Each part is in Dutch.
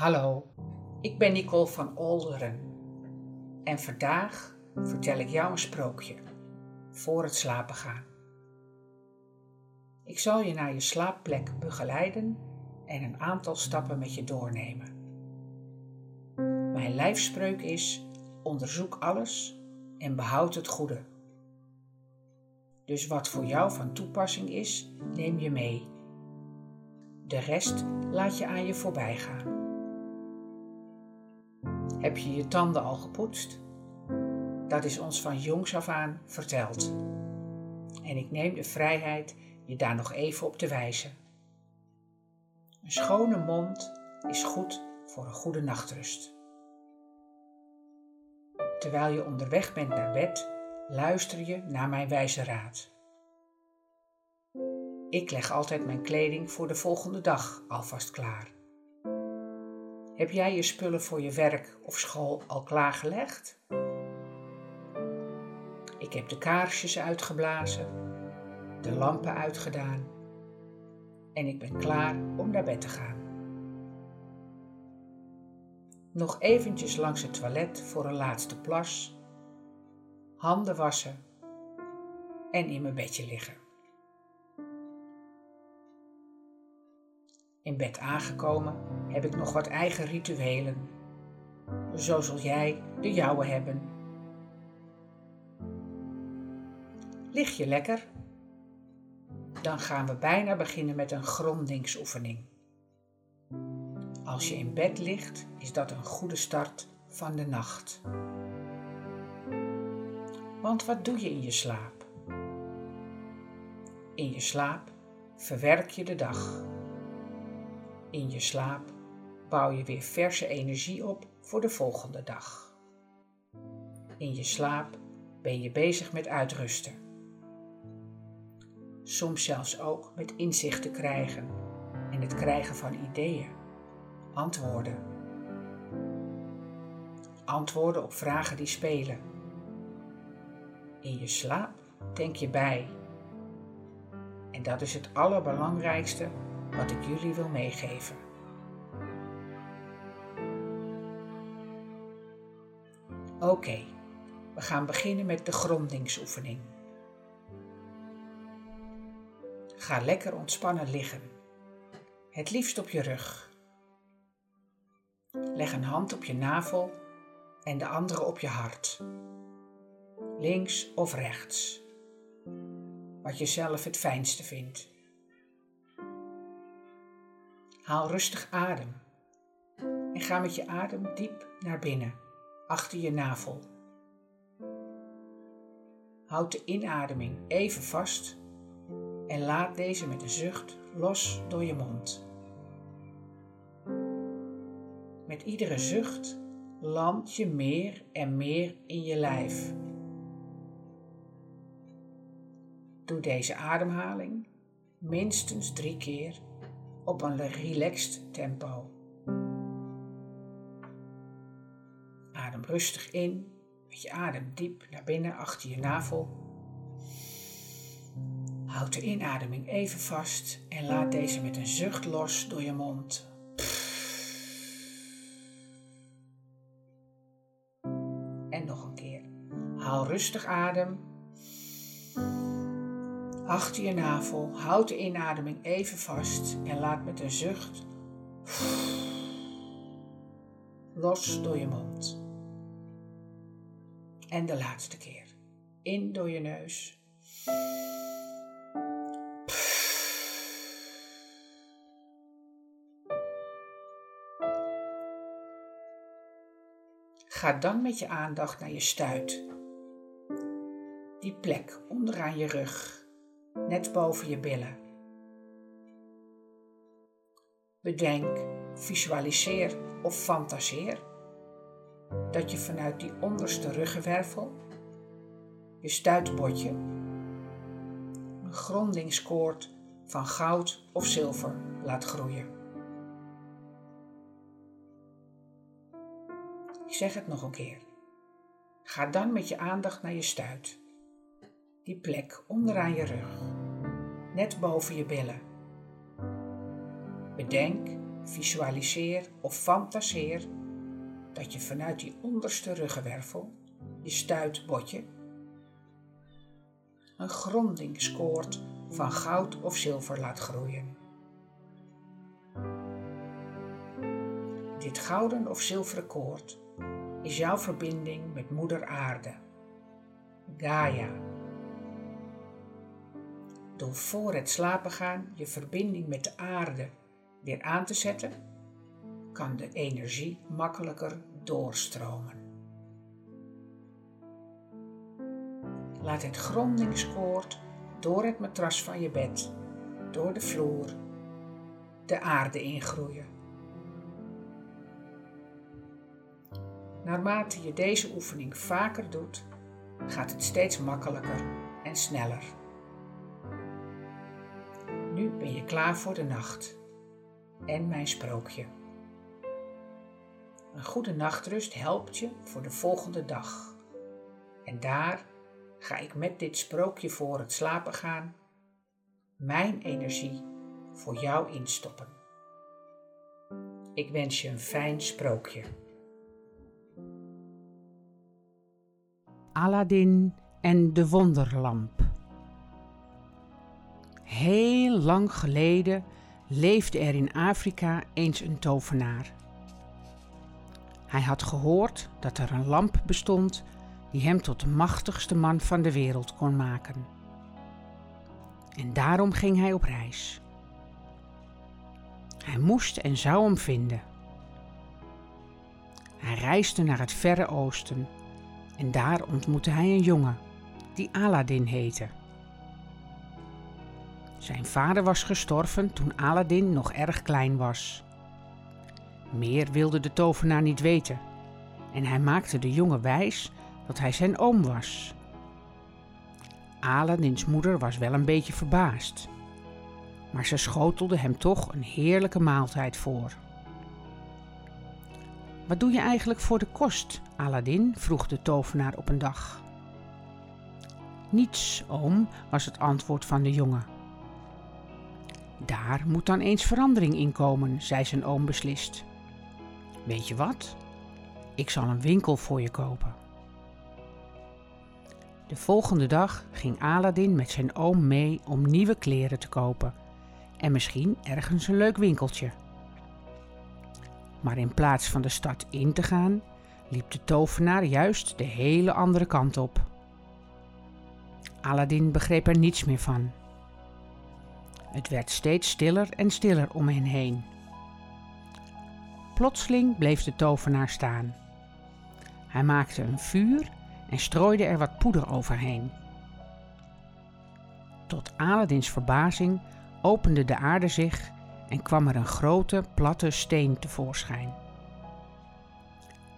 Hallo, ik ben Nicole van Olderen en vandaag vertel ik jou een sprookje voor het slapen gaan. Ik zal je naar je slaapplek begeleiden en een aantal stappen met je doornemen. Mijn lijfspreuk is: onderzoek alles en behoud het goede. Dus wat voor jou van toepassing is, neem je mee. De rest laat je aan je voorbij gaan. Heb je je tanden al gepoetst? Dat is ons van jongs af aan verteld. En ik neem de vrijheid je daar nog even op te wijzen. Een schone mond is goed voor een goede nachtrust. Terwijl je onderweg bent naar bed, luister je naar mijn wijze raad. Ik leg altijd mijn kleding voor de volgende dag alvast klaar. Heb jij je spullen voor je werk of school al klaargelegd? Ik heb de kaarsjes uitgeblazen, de lampen uitgedaan en ik ben klaar om naar bed te gaan. Nog eventjes langs het toilet voor een laatste plas, handen wassen en in mijn bedje liggen. In bed aangekomen heb ik nog wat eigen rituelen. Zo zul jij de jouwe hebben. Lig je lekker? Dan gaan we bijna beginnen met een grondingsoefening. Als je in bed ligt, is dat een goede start van de nacht. Want wat doe je in je slaap? In je slaap verwerk je de dag. In je slaap bouw je weer verse energie op voor de volgende dag. In je slaap ben je bezig met uitrusten. Soms zelfs ook met inzichten krijgen en het krijgen van ideeën, antwoorden. Antwoorden op vragen die spelen. In je slaap denk je bij. En dat is het allerbelangrijkste wat ik jullie wil meegeven. Oké, we gaan beginnen met de grondingsoefening. Ga lekker ontspannen liggen, het liefst op je rug. Leg een hand op je navel en de andere op je hart, links of rechts, wat je zelf het fijnste vindt. Haal rustig adem en ga met je adem diep naar binnen, achter je navel. Houd de inademing even vast en laat deze met een zucht los door je mond. Met iedere zucht land je meer en meer in je lijf. Doe deze ademhaling minstens drie keer op een relaxed tempo. Rustig in, met je adem diep naar binnen achter je navel. Houd de inademing even vast en laat deze met een zucht los door je mond. En nog een keer. Haal rustig adem achter je navel. Houd de inademing even vast en laat met een zucht los door je mond. En de laatste keer. In door je neus. Ga dan met je aandacht naar je stuit. Die plek onderaan je rug net boven je billen. Bedenk, visualiseer of fantaseer dat je vanuit die onderste ruggenwervel, je stuitbordje, een grondingskoord van goud of zilver laat groeien. Ik zeg het nog een keer. Ga dan met je aandacht naar je stuit die plek onderaan je rug, net boven je billen. Bedenk, visualiseer of fantaseer dat je vanuit die onderste ruggenwervel, je stuitbotje, een grondingskoord van goud of zilver laat groeien. Dit gouden of zilveren koord is jouw verbinding met Moeder Aarde, Gaia. Door voor het slapen gaan je verbinding met de aarde weer aan te zetten, kan de energie makkelijker doorstromen. Laat het grondingskoord door het matras van je bed, door de vloer, de aarde ingroeien. Naarmate je deze oefening vaker doet, gaat het steeds makkelijker en sneller. Nu ben je klaar voor de nacht en mijn sprookje. Een goede nachtrust helpt je voor de volgende dag. En daar ga ik met dit sprookje voor het slapen gaan mijn energie voor jou instoppen. Ik wens je een fijn sprookje. Aladdin en de wonderlamp. Heel lang geleden leefde er in Afrika eens een tovenaar. Hij had gehoord dat er een lamp bestond die hem tot de machtigste man van de wereld kon maken. En daarom ging hij op reis. Hij moest en zou hem vinden. Hij reisde naar het verre oosten en daar ontmoette hij een jongen die Aladdin heette. Zijn vader was gestorven toen Aladdin nog erg klein was. Meer wilde de tovenaar niet weten en hij maakte de jongen wijs dat hij zijn oom was. Aladdins moeder was wel een beetje verbaasd, maar ze schotelde hem toch een heerlijke maaltijd voor. Wat doe je eigenlijk voor de kost, Aladdin? vroeg de tovenaar op een dag. Niets, oom, was het antwoord van de jongen. Daar moet dan eens verandering in komen, zei zijn oom beslist. Weet je wat? Ik zal een winkel voor je kopen. De volgende dag ging Aladdin met zijn oom mee om nieuwe kleren te kopen en misschien ergens een leuk winkeltje. Maar in plaats van de stad in te gaan, liep de tovenaar juist de hele andere kant op. Aladdin begreep er niets meer van. Het werd steeds stiller en stiller om hen heen. Plotseling bleef de tovenaar staan. Hij maakte een vuur en strooide er wat poeder overheen. Tot Aladdins verbazing opende de aarde zich en kwam er een grote, platte steen tevoorschijn.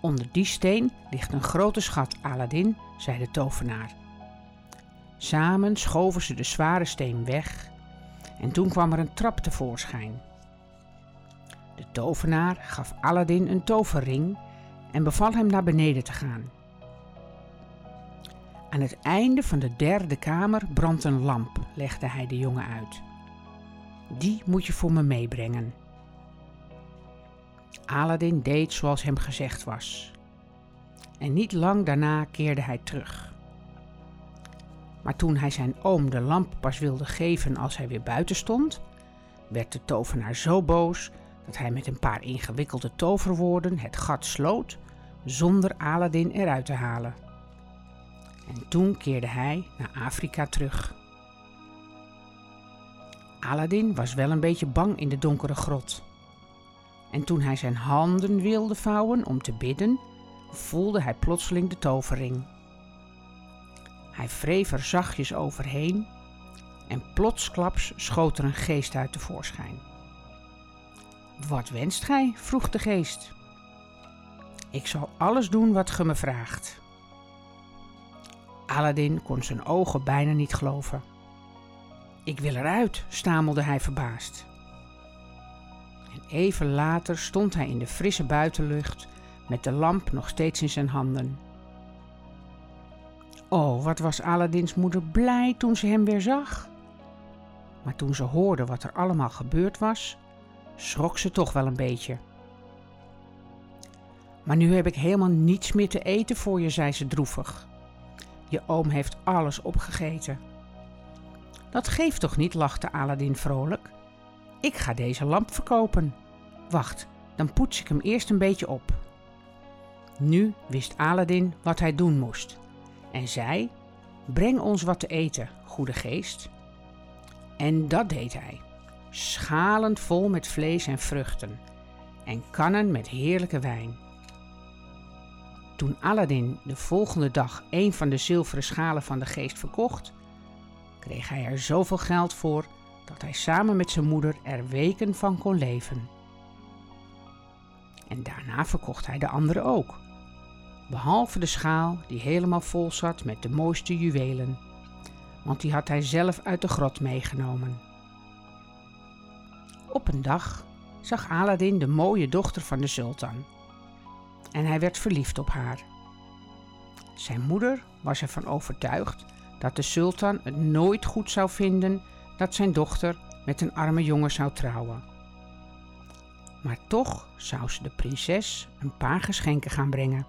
Onder die steen ligt een grote schat, Aladdin, zei de tovenaar. Samen schoven ze de zware steen weg en toen kwam er een trap tevoorschijn. De tovenaar gaf Aladdin een toverring en beval hem naar beneden te gaan. Aan het einde van de derde kamer brandt een lamp, legde hij de jongen uit. Die moet je voor me meebrengen. Aladdin deed zoals hem gezegd was. En niet lang daarna keerde hij terug. Maar toen hij zijn oom de lamp pas wilde geven als hij weer buiten stond, werd de tovenaar zo boos dat hij met een paar ingewikkelde toverwoorden het gat sloot zonder Aladdin eruit te halen. En toen keerde hij naar Afrika terug. Aladdin was wel een beetje bang in de donkere grot. En toen hij zijn handen wilde vouwen om te bidden, voelde hij plotseling de tovering. Hij wreef er zachtjes overheen en plotsklaps schoot er een geest uit tevoorschijn. Wat wenst gij? vroeg de geest. Ik zal alles doen wat ge me vraagt. Aladdin kon zijn ogen bijna niet geloven. Ik wil eruit, stamelde hij verbaasd. En even later stond hij in de frisse buitenlucht met de lamp nog steeds in zijn handen. Oh, wat was Aladdins moeder blij toen ze hem weer zag. Maar toen ze hoorde wat er allemaal gebeurd was, schrok ze toch wel een beetje. Maar nu heb ik helemaal niets meer te eten voor je, zei ze droevig. Je oom heeft alles opgegeten. Dat geeft toch niet, lachte Aladdin vrolijk. Ik ga deze lamp verkopen. Wacht, dan poets ik hem eerst een beetje op. Nu wist Aladdin wat hij doen moest en zei: Breng ons wat te eten, goede geest. En dat deed hij, schalen vol met vlees en vruchten en kannen met heerlijke wijn. Toen Aladdin de volgende dag een van de zilveren schalen van de geest verkocht, kreeg hij er zoveel geld voor dat hij samen met zijn moeder er weken van kon leven. En daarna verkocht hij de andere ook, behalve de schaal die helemaal vol zat met de mooiste juwelen, want die had hij zelf uit de grot meegenomen. Op een dag zag Aladdin de mooie dochter van de sultan en hij werd verliefd op haar. Zijn moeder was ervan overtuigd dat de sultan het nooit goed zou vinden dat zijn dochter met een arme jongen zou trouwen. Maar toch zou ze de prinses een paar geschenken gaan brengen.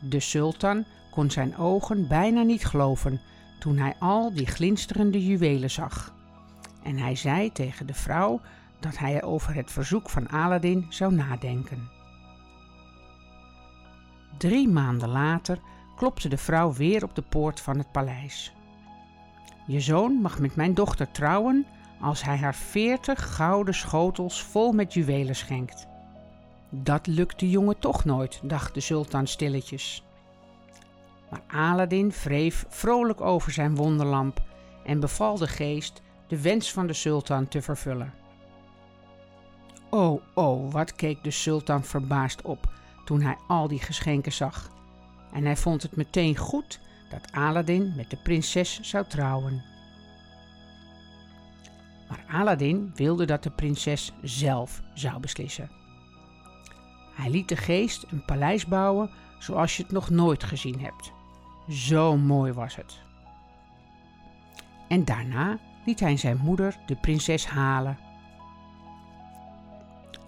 De sultan kon zijn ogen bijna niet geloven toen hij al die glinsterende juwelen zag. En hij zei tegen de vrouw dat hij over het verzoek van Aladdin zou nadenken. Drie maanden later klopte de vrouw weer op de poort van het paleis. Je zoon mag met mijn dochter trouwen als hij haar veertig gouden schotels vol met juwelen schenkt. Dat lukt de jongen toch nooit, dacht de sultan stilletjes. Maar Aladdin wreef vrolijk over zijn wonderlamp en beval de geest de wens van de sultan te vervullen. Oh, oh, wat keek de sultan verbaasd op toen hij al die geschenken zag. En hij vond het meteen goed dat Aladdin met de prinses zou trouwen. Maar Aladdin wilde dat de prinses zelf zou beslissen. Hij liet de geest een paleis bouwen zoals je het nog nooit gezien hebt. Zo mooi was het. En daarna liet hij zijn moeder de prinses halen.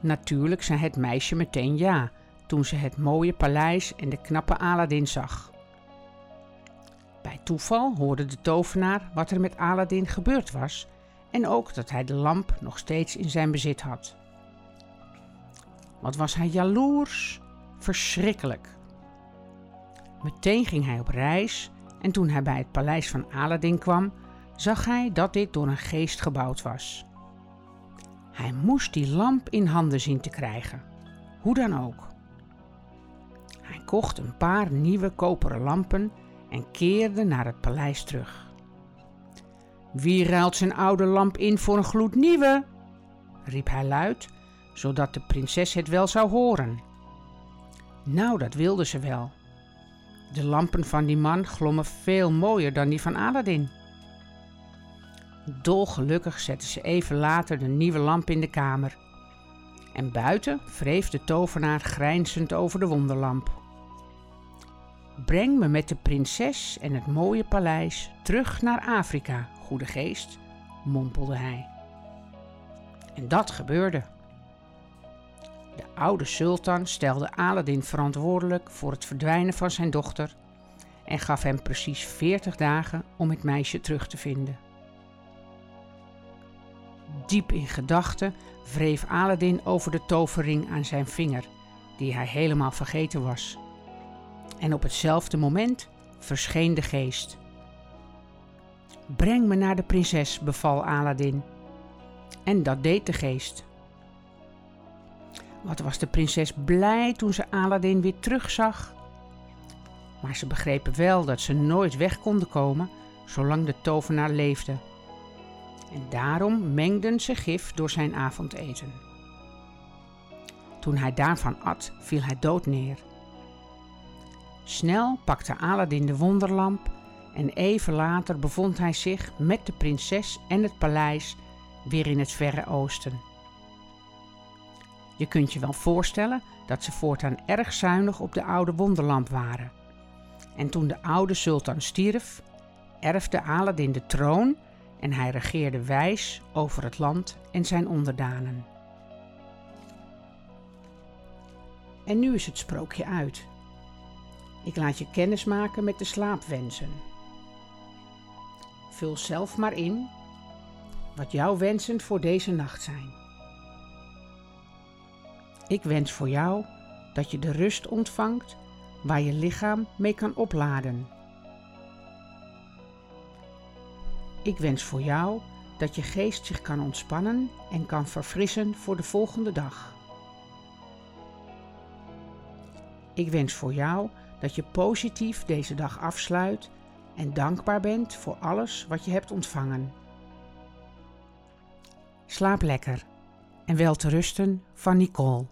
Natuurlijk zei het meisje meteen ja toen ze het mooie paleis en de knappe Aladdin zag. Bij toeval hoorde de tovenaar wat er met Aladdin gebeurd was en ook dat hij de lamp nog steeds in zijn bezit had. Wat was hij jaloers? Verschrikkelijk. Meteen ging hij op reis en toen hij bij het paleis van Aladdin kwam, zag hij dat dit door een geest gebouwd was. Hij moest die lamp in handen zien te krijgen, hoe dan ook. Hij kocht een paar nieuwe koperen lampen en keerde naar het paleis terug. Wie ruilt zijn oude lamp in voor een gloednieuwe? riep hij luid, zodat de prinses het wel zou horen. Nou, dat wilde ze wel. De lampen van die man glommen veel mooier dan die van Aladdin. Dolgelukkig zette ze even later de nieuwe lamp in de kamer. En buiten wreef de tovenaar grijnzend over de wonderlamp. Breng me met de prinses en het mooie paleis terug naar Afrika, goede geest, mompelde hij. En dat gebeurde. De oude sultan stelde Aladdin verantwoordelijk voor het verdwijnen van zijn dochter en gaf hem precies veertig dagen om het meisje terug te vinden. Diep in gedachten wreef Aladdin over de tovering aan zijn vinger, die hij helemaal vergeten was. En op hetzelfde moment verscheen de geest. Breng me naar de prinses, beval Aladdin. En dat deed de geest. Wat was de prinses blij toen ze Aladdin weer terugzag. Maar ze begrepen wel dat ze nooit weg konden komen zolang de tovenaar leefde. En daarom mengden ze gif door zijn avondeten. Toen hij daarvan at, viel hij dood neer. Snel pakte Aladdin de wonderlamp en even later bevond hij zich met de prinses en het paleis weer in het verre oosten. Je kunt je wel voorstellen dat ze voortaan erg zuinig op de oude wonderlamp waren. En toen de oude sultan stierf, erfde Aladdin de troon en hij regeerde wijs over het land en zijn onderdanen. En nu is het sprookje uit. Ik laat je kennis maken met de slaapwensen. Vul zelf maar in wat jouw wensen voor deze nacht zijn. Ik wens voor jou dat je de rust ontvangt waar je lichaam mee kan opladen. Ik wens voor jou dat je geest zich kan ontspannen en kan verfrissen voor de volgende dag. Ik wens voor jou dat je positief deze dag afsluit en dankbaar bent voor alles wat je hebt ontvangen. Slaap lekker en wel te rusten van Nicole.